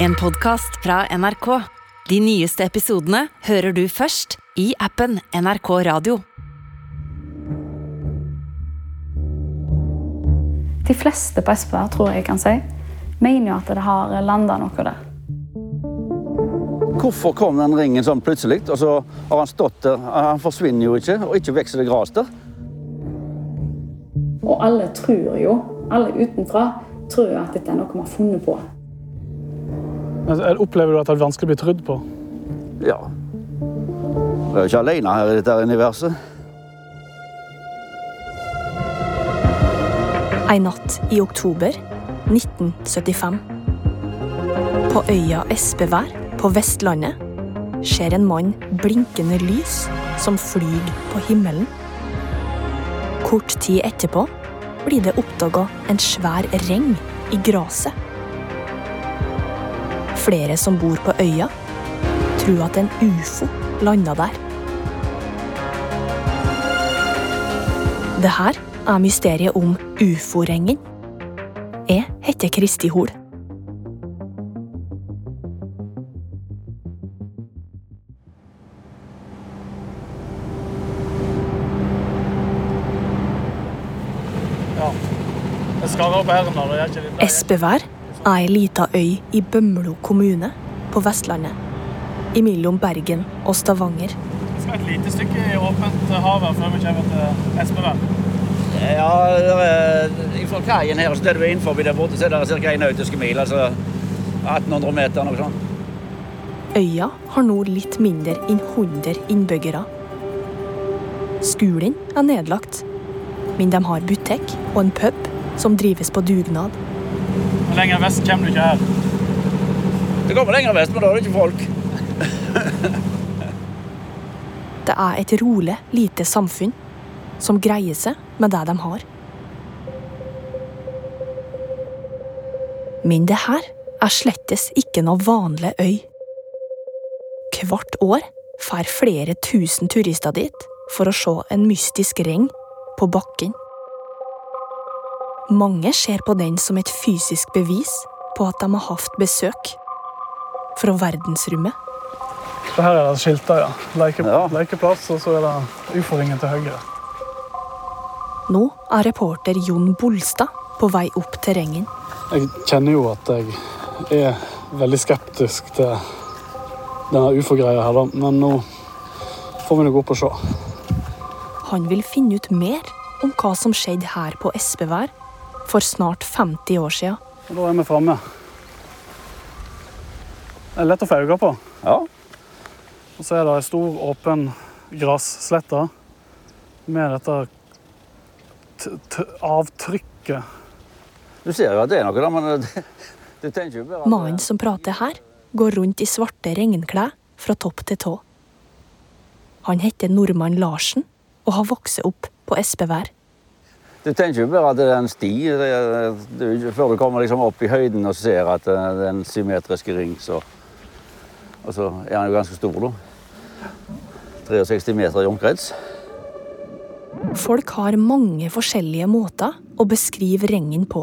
En podkast fra NRK. De nyeste episodene hører du først i appen NRK Radio. De fleste på SPR, tror jeg kan si, mener jo at det har landa noe der. Hvorfor kom den ringen sånn plutselig? Og så har han stått der. Han forsvinner jo ikke, og ikke vokser det gras der. Og alle tror jo, alle utenfra, tror jo at dette er noe vi har funnet på. Men Opplever du at det er vanskelig å bli trodd på? Ja. Jeg er ikke alene her i dette universet. Ei natt i oktober 1975. På øya Espevær på Vestlandet ser en mann blinkende lys som flyr på himmelen. Kort tid etterpå blir det oppdaga en svær reng i gresset. Flere som bor på øya, tror at en ufo landa der. Det her er mysteriet om ufo-rengen. Jeg heter Kristi Hol. Ja. Jeg Espevær er ei lita øy i Bømlo kommune på Vestlandet. Imellom Bergen og Stavanger. Vi skal et lite stykke i åpent hav her før vi kommer til Espevær. Ja, Fra kaien her så der du er innenfor der borte, så er det ca. 1 nautiske mil. Altså 1800 meter. noe sånt. Øya har nå litt mindre enn 100 innbyggere. Skolen er nedlagt, men de har butikk og en pub som drives på dugnad. Lenger vest kommer du ikke her. Det kommer lenger vest, men da er det ikke folk. Det er et rolig, lite samfunn som greier seg med det de har. Men det her er slettes ikke noe vanlig øy. Hvert år får flere tusen turister dit for å se en mystisk ring på bakken. Mange ser på den som et fysisk bevis på at de har hatt besøk fra verdensrommet. Så her er det skilta, ja. Leke, Ja. Lekeplass, og så er det ufo-ringen til høyre. Nå er reporter Jon Bolstad på vei opp terrengen. Jeg kjenner jo at jeg er veldig skeptisk til denne ufo-greia her, da. Men nå får vi nå gå opp og se. Han vil finne ut mer om hva som skjedde her på Espevær for snart 50 år siden. Og da er vi framme. Det er lett å få øye på. Ja. Og så er det ei stor, åpen grasslette med dette t t avtrykket. Du ser jo at det er noe, da, men det, du tenker jo bare at Mannen som prater her, går rundt i svarte regnklær fra topp til tå. Han heter Nordmann Larsen og har vokst opp på Espevær. Du tenker jo bare at det er en sti før du kommer liksom opp i høyden og ser at det er en symmetrisk ring. Så, og så er den jo ganske stor, da. 63 meter i omkrets. Folk har mange forskjellige måter å beskrive ringen på.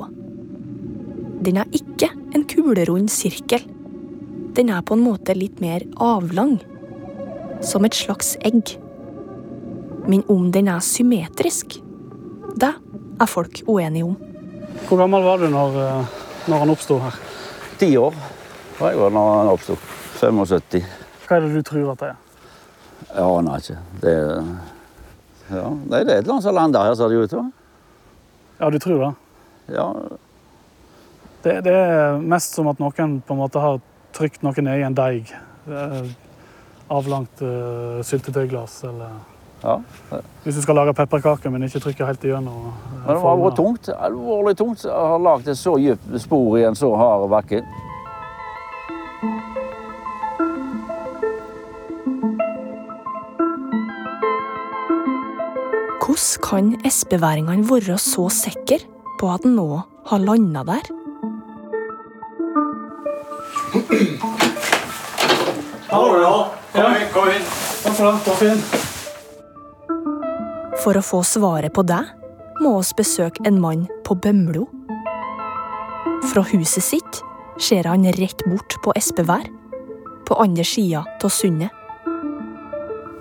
Den er ikke en kulerund sirkel. Den er på en måte litt mer avlang. Som et slags egg. Men om den er symmetrisk, det er folk uenige om. Hvor gammel var du når, eh, når han oppsto her? Ti år var jeg da han oppsto. 75. Hva er det du tror at det er? Jeg aner ikke. Det er, ja, nei, det er et eller annet som lander her, ser det ut som. Ja, du tror det? Ja, det? Det er mest som at noen på en måte har trykt noe ned i en deig. Eh, Avlangt uh, syltetøyglass eller ja. Hvis du skal lage pepperkaker, men ikke trykke helt igjennom. eh, Men det var formene. tungt. Alvorlig tungt å ha lagd et så dypt spor i en så hard bakke. Hvordan kan espeværingene være så sikre på at den nå har landa der? Hallo, ja. Kom inn. Takk for det. For å få svaret på det må oss besøke en mann på Bømlo. Fra huset sitt ser han rett bort på Espevær, på andre sida av sundet.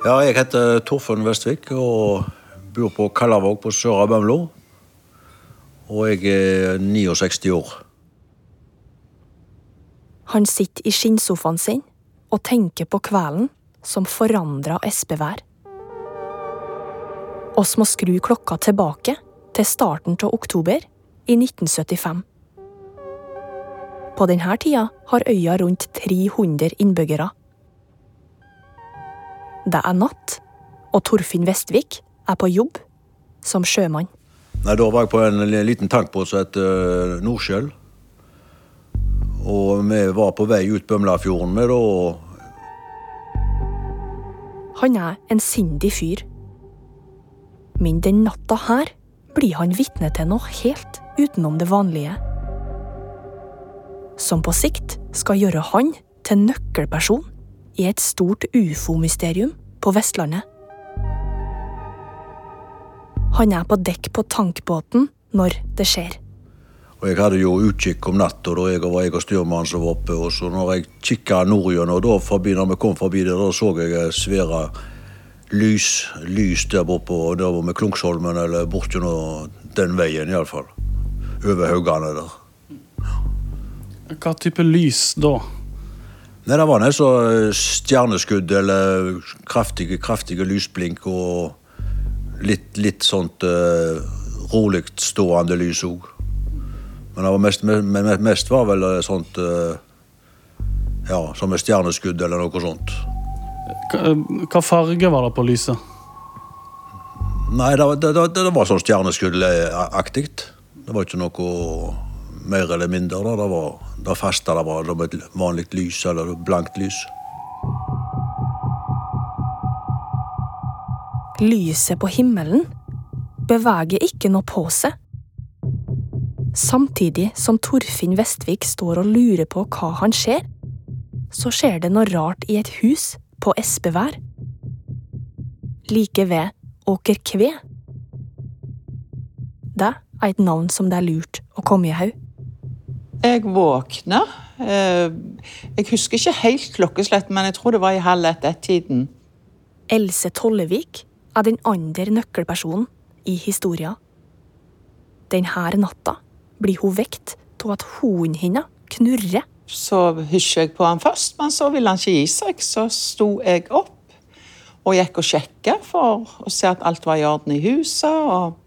Ja, jeg heter Torfunn Vestvik og bor på Kallavåg på Søra Bømlo. Og jeg er 69 år. Han sitter i skinnsofaen sin og tenker på kvelden som forandra Espevær. Oss må skru klokka tilbake til starten av oktober i 1975. På denne tida har øya rundt 300 innbyggere. Det er natt, og Torfinn Vestvik er på jobb som sjømann. Nei, Da var jeg på en liten tankbåt som het uh, Nordsjøl. Og vi var på vei ut Bømlafjorden med og Han er en sindig fyr. Men den natta her blir han vitne til noe helt utenom det vanlige. Som på sikt skal gjøre han til nøkkelperson i et stort ufo-mysterium på Vestlandet. Han er på dekk på tankbåten når det skjer. Og jeg hadde jo utkikk om natta da jeg var jeg og styrmannen som var oppe. Og så når jeg kikka nordover, da forbi, når vi kom forbi det, da så jeg svære lys, lys der borte der var med Klungsholmen, eller bortigjennom den veien iallfall. Over haugene der. Hva type lys da? Nei, Det var nesten stjerneskudd eller kraftige, kraftige lysblink og litt, litt sånt uh, rolig stående lys òg. Men det var mest, mest, mest var vel sånt uh, Ja, som et stjerneskudd eller noe sånt. Hva, hva farge var det på lyset? Nei, det, det, det, det var sånn stjerneskuddaktig. Det var ikke noe mer eller mindre. Da. Det var det faste det var som et vanlig lys, eller blankt lys. Lyset på himmelen beveger ikke noe på seg. Samtidig som Torfinn Vestvik står og lurer på hva han ser, så skjer det noe rart i et hus på Espevær. Like ved Åker Kve. Det er et navn som det er lurt å komme i haug. Jeg våkna. eh, Jeg husker ikke helt klokkeslett, men jeg tror det var i halv ett-ett-tiden. Else Tollevik er den andre nøkkelpersonen i historia. Denne natta blir hun vekt av at hunden hennes knurrer. Så hysja jeg på han først, men så ville han ikke gi seg. Så sto jeg opp og gikk og sjekka for å se at alt var i orden i huset. Og,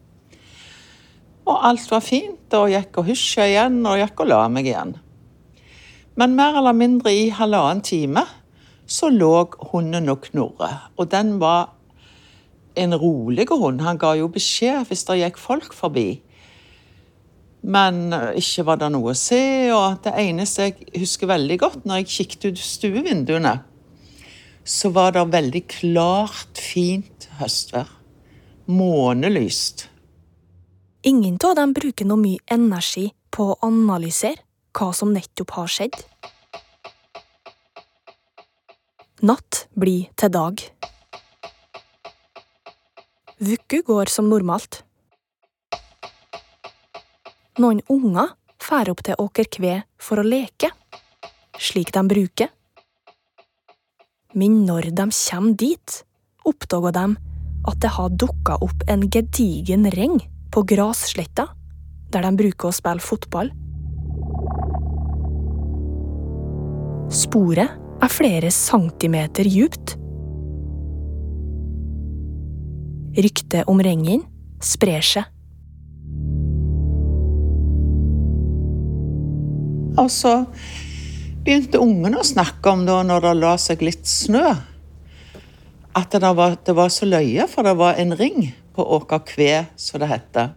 og alt var fint, og gikk og hysja igjen og gikk og la meg igjen. Men mer eller mindre i halvannen time så lå hunden og knurre. Og den var en rolig hund. Han ga jo beskjed hvis det gikk folk forbi. Men ikke var det noe å se, og det eneste jeg husker veldig godt, når jeg kikket ut stuevinduene, så var det veldig klart, fint høstvær. Månelyst. Ingen av dem bruker noe mye energi på å analysere hva som nettopp har skjedd. Natt blir til dag. Vuku går som normalt. Noen unger fær opp til Åker Kve for å leke, slik de bruker. Men når de kommer dit, oppdager de at det har dukka opp en gedigen ring på grassletta, der de bruker å spille fotball. Sporet er flere centimeter djupt. Ryktet om ringen sprer seg. Og så begynte ungene å snakke om da når det la seg litt snø, at det var, det var så løye, for det var en ring på Åker Kve, som det heter.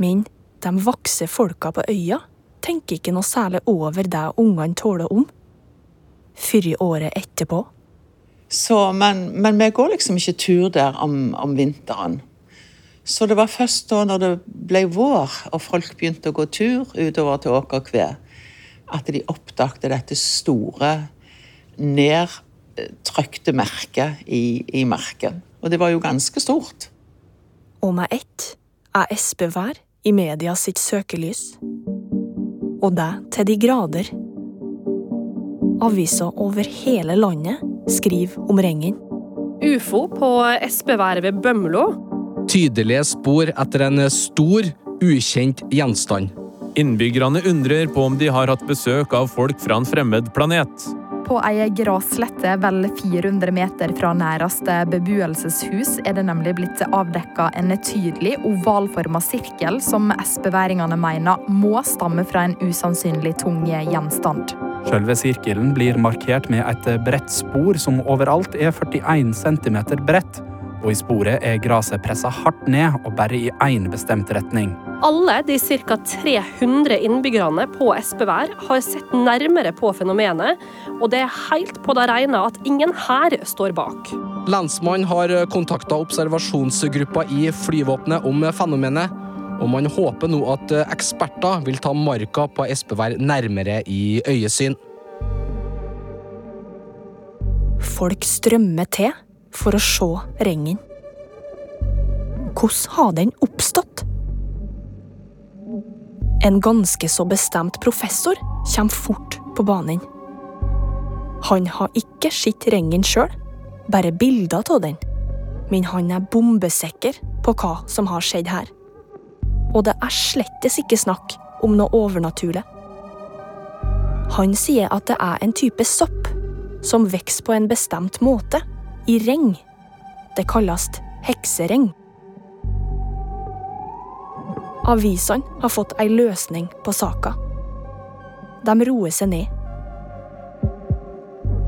Men de voksne folka på øya tenker ikke noe særlig over det ungene tåler om. Før i året etterpå. Så, men, men vi går liksom ikke tur der om, om vinteren. Så det var først da når det ble vår, og folk begynte å gå tur utover til Åkerkve, at de oppdaget dette store, nedtrykte merket i, i marken. Og det var jo ganske stort. Og med ett er Espevær i media sitt søkelys. Og det til de grader. Aviser over hele landet skriver om rengen. ufo på Espeværet ved Bømlo. Tydelige spor etter en stor, ukjent gjenstand. Innbyggerne undrer på om de har hatt besøk av folk fra en fremmed planet. På ei grasslette vel 400 meter fra næreste beboelseshus er det nemlig blitt avdekka en tydelig ovalforma sirkel som espeværingene mener må stamme fra en usannsynlig tung gjenstand. Selve sirkelen blir markert med et bredt spor som overalt er 41 cm bredt, og i sporet er gresset pressa hardt ned og bare i én bestemt retning. Alle de ca. 300 innbyggerne på Espevær har sett nærmere på fenomenet, og det er helt på det rene at ingen her står bak. Lensmannen har kontakta observasjonsgruppa i flyvåpenet om fenomenet, og man håper nå at eksperter vil ta marka på Espevær nærmere i øyesyn. Folk strømmer til for å se rengen. Hvordan har den oppstått? En ganske så bestemt professor kommer fort på banen. Han har ikke sett rengen sjøl, bare bilder av den. Men han er bombesikker på hva som har skjedd her. Og det er slettes ikke snakk om noe overnaturlig. Han sier at det er en type sopp som vokser på en bestemt måte, i regn. Det kalles heksereng. Avisene har fått ei løsning på saka. De roer seg ned.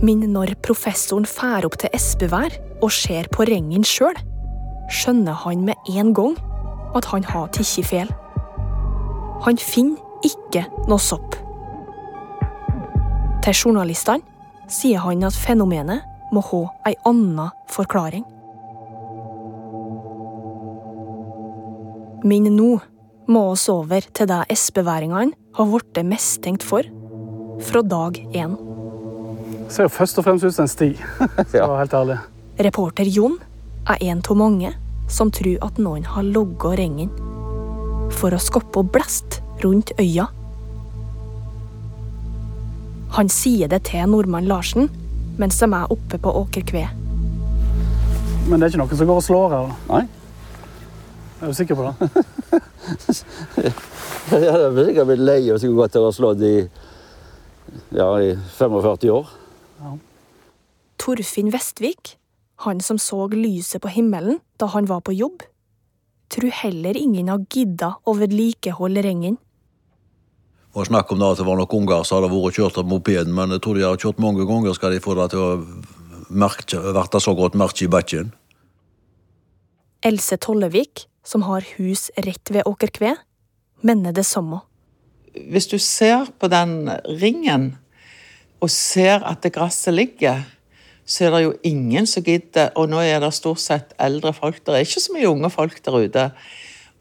Men når professoren fær opp til Espevær og ser på rengen sjøl, skjønner han med en gang at han har tatt feil. Han finner ikke noe sopp. Til journalistene sier han at fenomenet må ha ei anna forklaring. Men nå må oss over til det espeværingene har blitt mistenkt for fra dag én. Det ser jo først og fremst ut som en sti, ja. helt ærlig. Reporter Jon er en av mange som tror at noen har logga rengen for å skoppe blest rundt øya. Han sier det til nordmann Larsen mens de er oppe på åkerkve. Men det er ikke noen som går og slår her? Nei. Er du sikker på det? Jeg hadde sikkert blitt lei og sikkert gått til å slå slått i, ja, i 45 år. Torfinn Vestvik, han som så lyset på himmelen da han var på jobb, tror heller ingen har gidda å vedlikeholde rengen. Og snakk om det at det var noen unger som hadde vært kjørt av mopeden, men jeg tror de har kjørt mange ganger, skal de få det til å merke, bli så godt merke i bakken. Else Tollevik, som har hus rett ved Åker Kve, mener det samme. Hvis du ser på den ringen og ser at det gresset ligger, så er det jo ingen som gidder Og nå er det stort sett eldre folk. Det er ikke så mye unge folk der ute.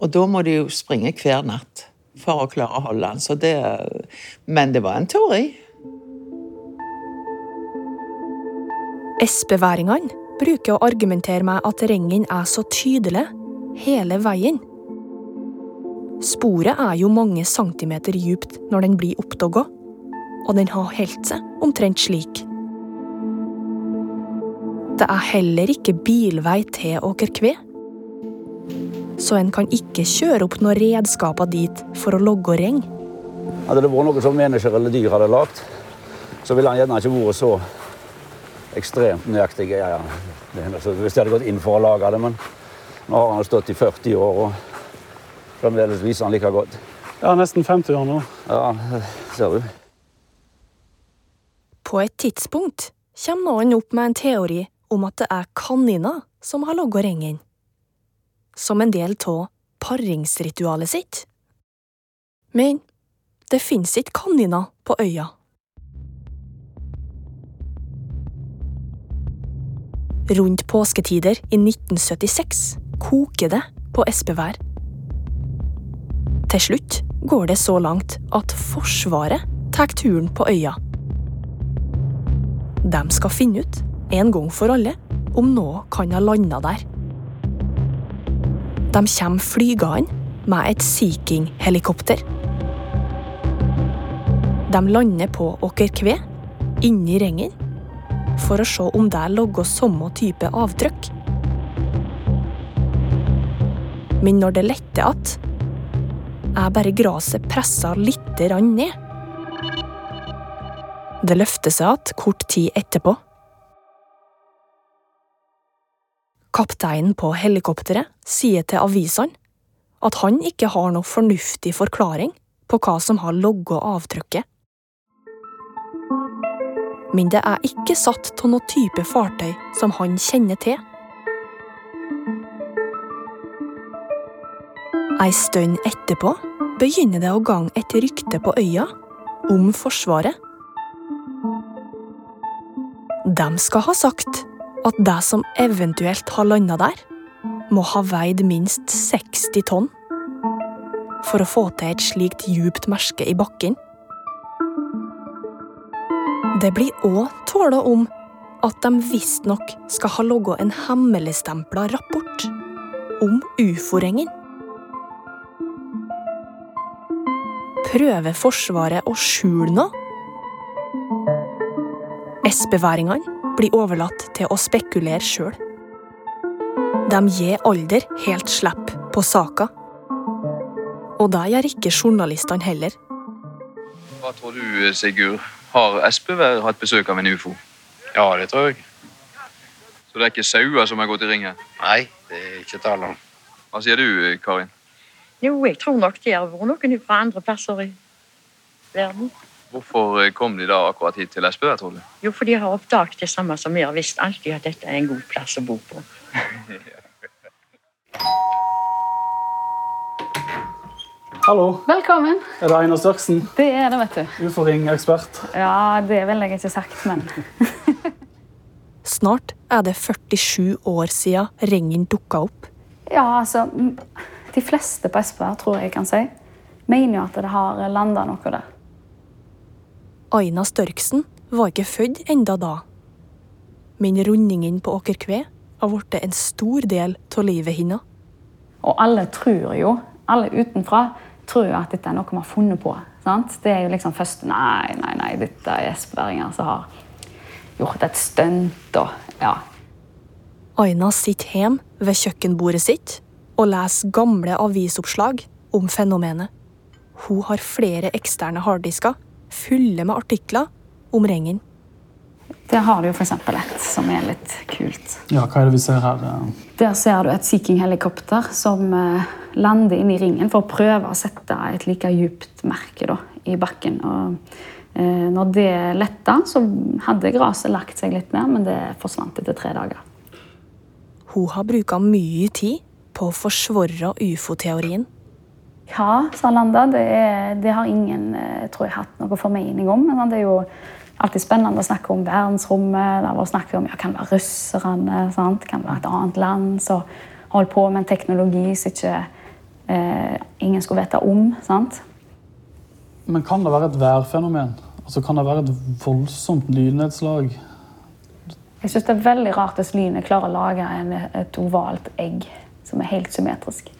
Og da må de jo springe hver natt for å klare å holde den. Det, men det var en teori. Espeværingene bruker å argumentere med at rengen er så tydelig hele veien. Sporet er jo mange centimeter djupt når den blir oppdaga, og den har holdt seg omtrent slik. Det er heller ikke bilvei til Åker Kve, så en kan ikke kjøre opp noen redskaper dit for å logge og reng. Hadde det vært noe som mennesker eller dyr hadde lagd, så ville han gjerne ikke vært så ekstremt nøyaktig. Ja, ja. Hvis de hadde gått inn for å lage det, men nå har han stått i 40 år, og fremdeles viser han like godt. Ja, nesten 50 år nå. Ja, ser du. På et tidspunkt kommer noen opp med en teori om at det er kaniner som har logga rengen. Som en del av paringsritualet sitt. Men det fins ikke kaniner på øya. Rundt påsketider i 1976 koker det på Espevær. Til slutt går det så langt at Forsvaret tar turen på øya. De skal finne ut, en gang for alle, om noe kan ha landa der. De kommer flygende med et Sea King-helikopter. De lander på Åker Kve, inni rengen, for å se om det logger samme type avtrykk. Men når det letter igjen, er bare gresset pressa grann ned. Det løfter seg igjen kort tid etterpå. Kapteinen på helikopteret sier til avisene at han ikke har noe fornuftig forklaring på hva som har logga avtrykket. Men det er ikke satt av noe type fartøy som han kjenner til. Ei stund etterpå begynner det å gange et rykte på øya om Forsvaret. De skal ha sagt at det som eventuelt har landa der, må ha veid minst 60 tonn for å få til et slikt djupt merke i bakken. Det blir òg tåla om at de visstnok skal ha laga en hemmeligstempla rapport om ufo-ringen. Prøver Forsvaret å skjule noe? Espeværingene blir overlatt til å spekulere sjøl. De gir alder helt slipp på saka. Og det gjør ikke journalistene heller. Hva tror du, Sigurd? Har Espevær hatt besøk av en ufo? Ja, det tror jeg. Så det er ikke sauer som har gått i ring her? Nei, det er ikke tale om. Hva sier du, Karin? Jo, jeg tror nok det har vært noen fra andre plasser i verden. Hvorfor eh, kom de da akkurat hit til Espevær, tror du? Jo, for de har oppdaget det samme som vi har visst alltid, at dette er en god plass å bo på. Hallo, Velkommen. er det Einar Størksen? Det er det, vet du. Ufo-ring-ekspert. Ja, det ville jeg ikke sagt, men Snart er det 47 år siden ringen dukka opp. Ja, altså De fleste på Espa, tror jeg kan si, mener jo at det har landa noe der. Aina Størksen var ikke født enda da. Men rundingen på Åker Kve har blitt en stor del av livet hennes. Og alle tror jo, alle utenfra, tror jo at dette er noe vi har funnet på. Sant? Det er jo liksom først Nei, nei, nei, dette er espeværinger som har gjort et stunt og Ja. Aina sitter hjemme ved kjøkkenbordet sitt og leser gamle avisoppslag om fenomenet. Hun har flere eksterne harddisker fulle med artikler om ringen. Der har du jo f.eks. et som er litt kult. Ja, hva er det vi ser her? Der ser du et Sea King-helikopter som eh, lander inn i ringen for å prøve å sette et like djupt merke da, i bakken. Og, eh, når det letta, så hadde gresset lagt seg litt mer, men det forsvant etter tre dager. Hun har bruka mye tid på å forsvare ufo-teorien. Hva har landa, det, er- det har ingen eh, tror jeg, hatt noe formening om. Men det er jo alltid spennende å snakke om verdensrommet. Det har vært snakket om ja, kan det være russerne, sant? kan det være et annet land som holder på med en teknologi som ikke eh, ingen skulle vite om. sant? Men kan det være et værfenomen? Altså, kan det være et voldsomt lynnedslag? Jeg synes det er veldig rart hvis lynet klarer å lage en, et ovalt egg som er helt symmetrisk.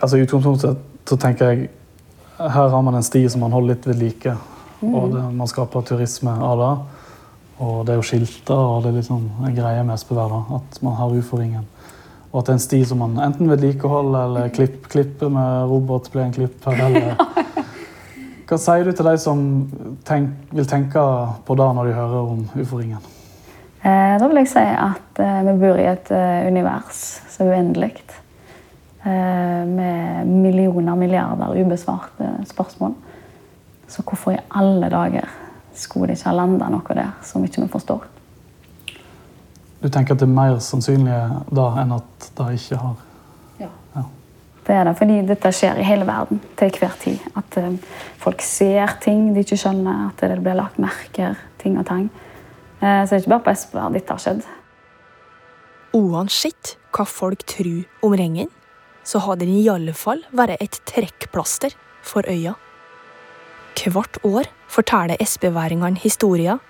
Altså, I utgangspunktet så tenker jeg her har man en sti som man holder litt ved like. Mm. Og det, man skaper turisme av det. Og det er jo skilter og det er liksom en greie med Espevær at man har ufo-ringen. Og at det er en sti som man enten vedlikeholder eller klipp, klipper med robotplenklipper. Eller Hva sier du til de som tenk, vil tenke på det når de hører om ufo-ringen? Eh, da vil jeg si at eh, vi bor i et eh, univers som er uendelig. Eh, med millioner, milliarder ubesvarte spørsmål. Så hvorfor i alle dager skulle det ikke ha landa noe der som ikke vi forstår? Du tenker at det er mer sannsynlig da enn at det ikke har Ja. Det er det, fordi dette skjer i hele verden til hver tid. At eh, folk ser ting de ikke skjønner, at det blir lagt merker, ting og tang. Eh, så det er ikke bare på Espeland dette har skjedd. Uansett hva folk tror om ringen, så har den i alle fall vært et trekkplaster for øya. Hvert år forteller espeværingene historier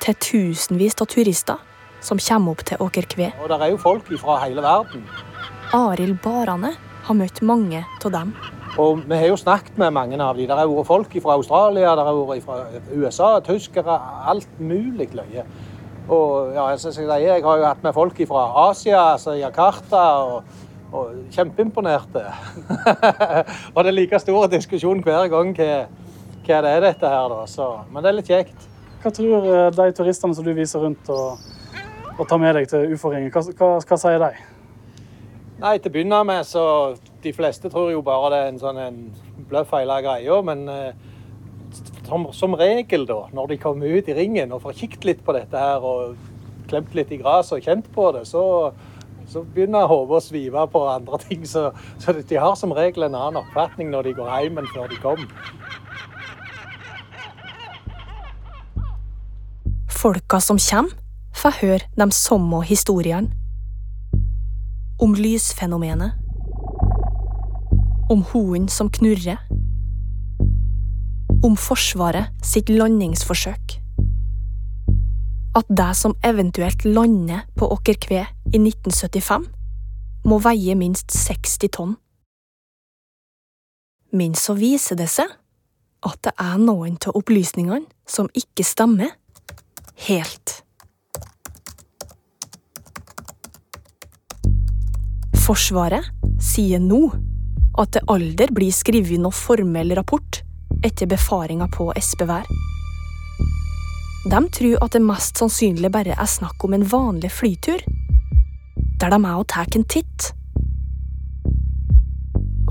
til tusenvis av turister som kommer opp til Åker Kve. Og det er jo folk fra hele verden. Arild Barane har møtt mange av dem. Og vi har jo snakket med mange av dem. Det har vært folk fra Australia, der er vært fra USA, tyskere, alt mulig løye. Og ja, jeg, jeg, jeg har jo hatt med folk fra Asia, altså Jakarta, og, og kjempeimponerte. og det er like stor diskusjon hver gang hva, hva det er dette her, da. Så, men det er litt kjekt. Hva tror eh, de turistene som du viser rundt og, og tar med deg til ufo-ringen, hva, hva, hva sier de? Nei, til å begynne med så De fleste tror jo bare det er en sånn en bløff hele greia, men eh, som, som, regel, da, når de kommer ut i ringen og får kikket litt på dette her og klemt litt i gresset og kjent på det, så, så begynner hodet å svive på andre ting. Så, så, de har som regel en annen oppfatning når de går hjem enn før de kom. Folka som kommer, får høre de samme historiene om lysfenomenet. Om hunden som knurrer. Om Forsvaret sitt landingsforsøk. At det som eventuelt lander på Åkerkve i 1975, må veie minst 60 tonn. Men så viser det seg at det er noen av opplysningene som ikke stemmer helt. Forsvaret sier nå at det aldri blir skrevet noe formell rapport etter befaringa på Espevær. De tror at det mest sannsynlig bare er snakk om en vanlig flytur, der de er og tar en titt.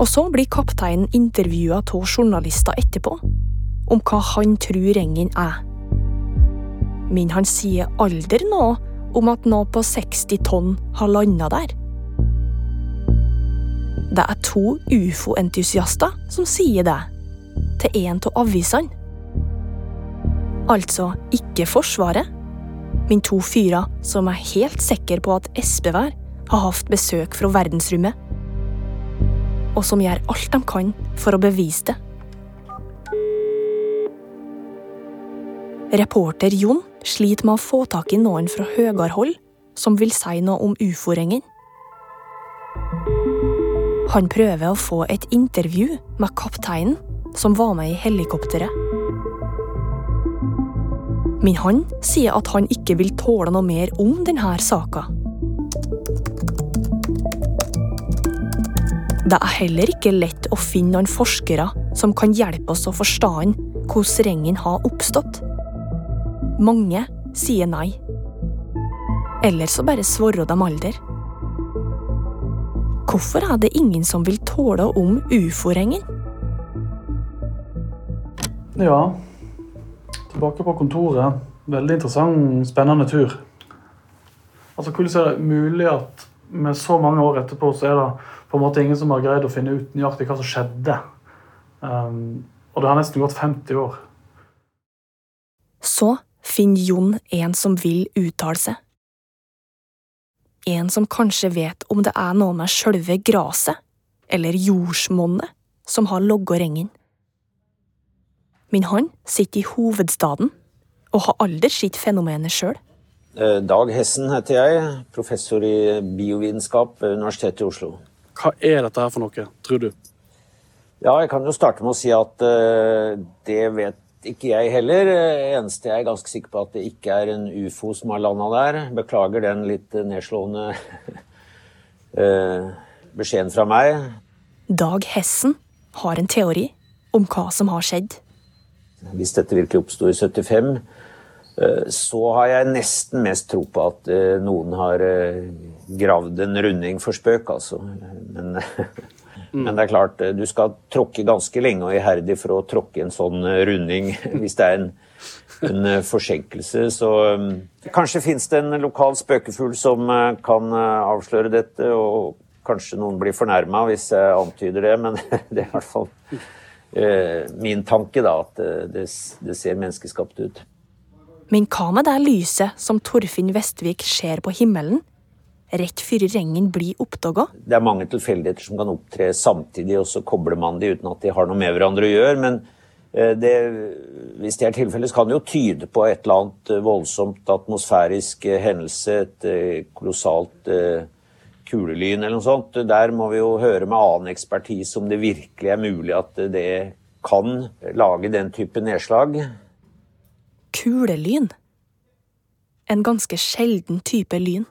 Og så blir kapteinen intervjua av journalister etterpå, om hva han tror Rengen er. Men han sier aldri noe om at noe på 60 tonn har landa der. Det er to ufo-entusiaster som sier det, til en av avisene. Altså ikke Forsvaret, men to fyrer som er helt sikre på at Espevær har hatt besøk fra verdensrommet, og som gjør alt de kan for å bevise det. Reporter Jon sliter med å få tak i noen fra høyere hold som vil si noe om ufo-ringen. Han prøver å få et intervju med kapteinen som var med i helikopteret. Men han sier at han ikke vil tåle noe mer om denne saka. Det er heller ikke lett å finne noen forskere som kan hjelpe oss å forstå hvordan ringen har oppstått. Mange sier nei. Eller så bare svarer de alder. Hvorfor er det ingen som vil tåle om ufo-rengen? Ja, tilbake på kontoret. Veldig interessant, spennende tur. Altså, Hvordan er det mulig at med så mange år etterpå så er det på en måte ingen som har greid å finne ut nøyaktig hva som skjedde? Um, og det har nesten gått 50 år. Så finner Jon en som vil uttale seg en som kanskje vet om det er noe med sjølve graset, eller jordsmonnet, som har logga ringen. Men han sitter i hovedstaden og har aldri sett fenomenet sjøl. Eh, Dag Hessen heter jeg, professor i biovitenskap ved Universitetet i Oslo. Hva er dette her for noe, tror du? Ja, Jeg kan jo starte med å si at uh, det vet ikke jeg heller. Eneste jeg er ganske sikker på at det ikke er en ufo som har landa der. Beklager den litt nedslående eh, beskjeden fra meg. Dag Hessen har en teori om hva som har skjedd. Hvis dette virkelig oppsto i 75, eh, så har jeg nesten mest tro på at eh, noen har gravd en runding for spøk, altså. Men Mm. Men det er klart, eh, du skal tråkke ganske lenge og iherdig for å tråkke en sånn eh, runding hvis det er en, en eh, forsinkelse. Så kanskje fins det en lokal spøkefugl som kan avsløre dette, og kanskje noen blir fornærma hvis jeg antyder det, men det er i hvert fall min tanke, da, at det, det ser menneskeskapt ut. Men hva med det lyset som Torfinn Vestvik ser på himmelen? rett før rengen blir oppdaga? Det er mange tilfeldigheter som kan opptre samtidig, og så kobler man de uten at de har noe med hverandre å gjøre. Men eh, det, hvis det er tilfellet, så kan det jo tyde på et eller annet eh, voldsomt atmosfærisk eh, hendelse. Et kolossalt kulelyn eller noe sånt. Der må vi jo høre med annen ekspertise om det virkelig er mulig at det kan lage den type nedslag. Kulelyn. En ganske sjelden type lyn.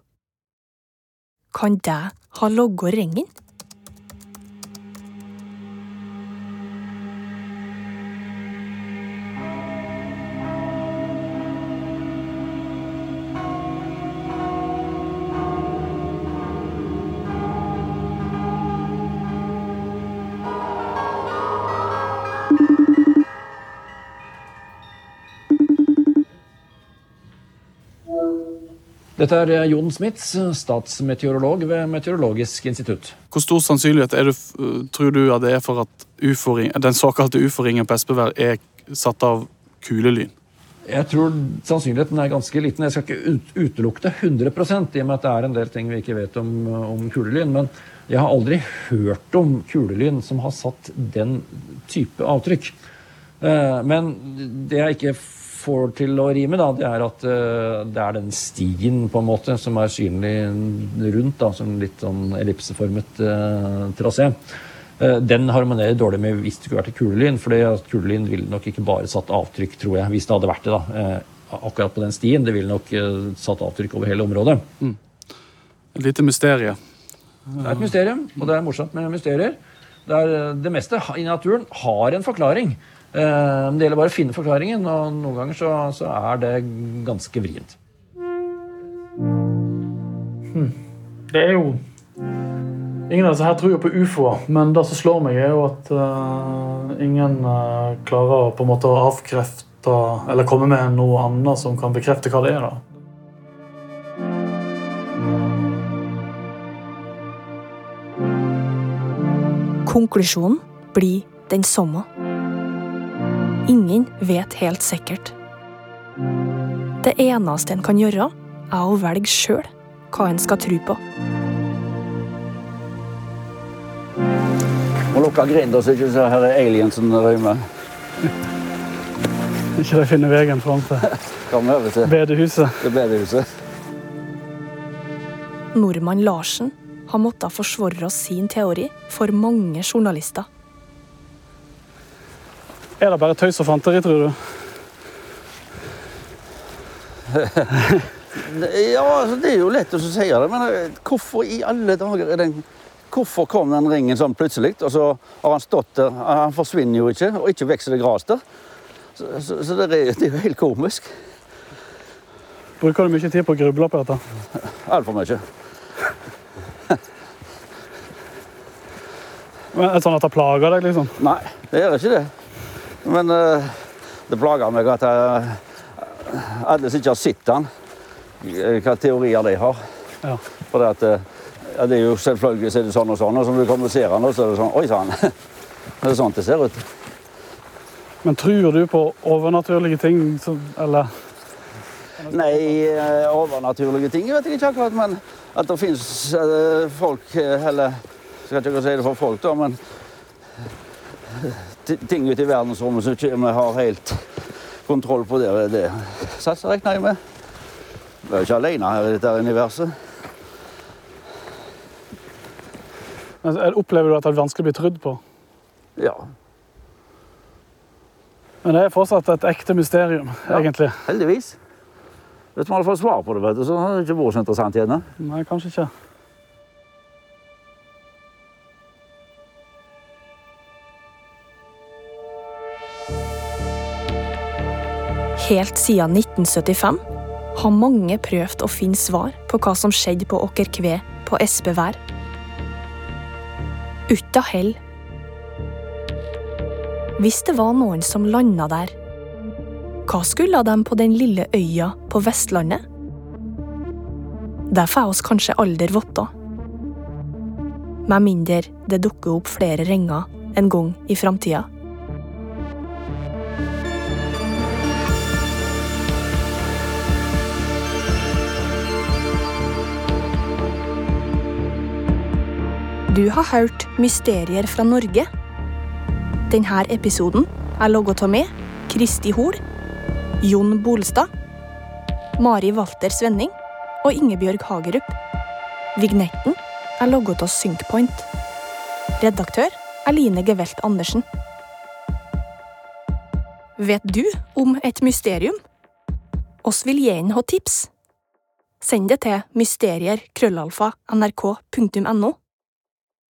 Kan det ha logget ringen? Dette er eh, Jon Smits, statsmeteorolog ved Meteorologisk institutt. Hvor stor sannsynlighet er det, tror du at det er for at den såkalte ufo-ringen på Espevær er satt av kulelyn? Jeg tror sannsynligheten er ganske liten. Jeg skal ikke ut- utelukke det 100% i og med at det er en del ting vi ikke vet om, om kulelyn. Men jeg har aldri hørt om kulelyn som har satt den type avtrykk. Eh, Men det jeg ikke får til å rime, da, det er at eh, det er den stien på en måte som er synlig rundt, da, som litt sånn ellipseformet eh, trasé. Eh, Den harmonerer dårlig med hvis det skulle vært kulelyn, for kulelyn ville nok ikke bare satt avtrykk, tror jeg, hvis det hadde vært det. da, eh, Akkurat på den stien. Det ville nok satt avtrykk over hele området. Et lite mysterie. Det er et mysterium, og det er morsomt med mysterier. Det, er, det meste i naturen har en forklaring. Eh, Det gjelder bare å finne forklaringen, og noen ganger så, så er det ganske vrient. Det er jo Ingen av disse her tror jo på ufoer, men det som slår meg, er jo at uh, ingen uh, klarer å på en måte å avkrefte eller komme med noe annet som kan bekrefte hva det er. da. Konklusjonen blir den samme. Ingen vet helt sikkert. Det eneste en kan gjøre, er å velge sjøl hva en skal tro på. Må lukke grinder så ikke så her er aliensen rømmer. Ikke de finner veien fram til Kom over til bedehuset. til bedehuset. Nordmann Larsen har måttet forsvare sin teori for mange journalister. Er det bare tøys og fanteri, tror du? Ja, altså, det er jo lett å si det, men eh, hvorfor i alle dager er den Hvorfor kom den ringen sånn plutselig, og så har han stått der Han forsvinner jo ikke, og ikke vokser det gress der. Så, så, så det, er, det er jo helt komisk. Bruker du mye tid på å gruble på dette? Altfor mye. Men er det sånn at det plager deg, liksom? Nei, det gjør ikke det. Men eh, det plager meg at jeg, alle som ikke har sett den, hvilke hva teorier de har. Ja. For det, at, eh, ja, det er jo selvfølgelig så er det sånn og sånn, og så når du kommer og ser den, så er det sånn Oi sann! Det er sånn det ser ut. Men tror du på overnaturlige ting, eller Nei, eh, overnaturlige ting vet jeg ikke akkurat, men at det fins folk eh, Eller skal ikke si det for folk, da, men ting ute i verdensrommet som ikke vi har helt kontroll på, det, det satser regner jeg med. Vi er jo ikke alene her i dette universet. men opplever du at det er vanskelig å bli trudd på? Ja. Men det er fortsatt et ekte mysterium, egentlig. Heldigvis. Hvis man hadde fått svar på det, vet du, så hadde det ikke vært så interessant igjen. Nei, kanskje ikke. Helt siden 1975 har mange prøvd å finne svar på hva som skjedde på Åkerkve på Espevær. Uten hell. Hvis det var noen som landa der, hva skulle de på den lille øya på Vestlandet? Det får oss kanskje aldri vite. Med mindre det dukker opp flere ringer en gang i framtida. Du har hørt Mysterier fra Norge. Denne episoden er laget av meg, Kristi Hol, Jon Bolstad, Mari Walter Svenning og Ingebjørg Hagerup. Vignetten er laget av Synkpoint. Redaktør er Line Gevelt Andersen. Vet du om et mysterium? Oss vil gjerne ha tips. Send det til mysterier.krøllalfa.nrk.no.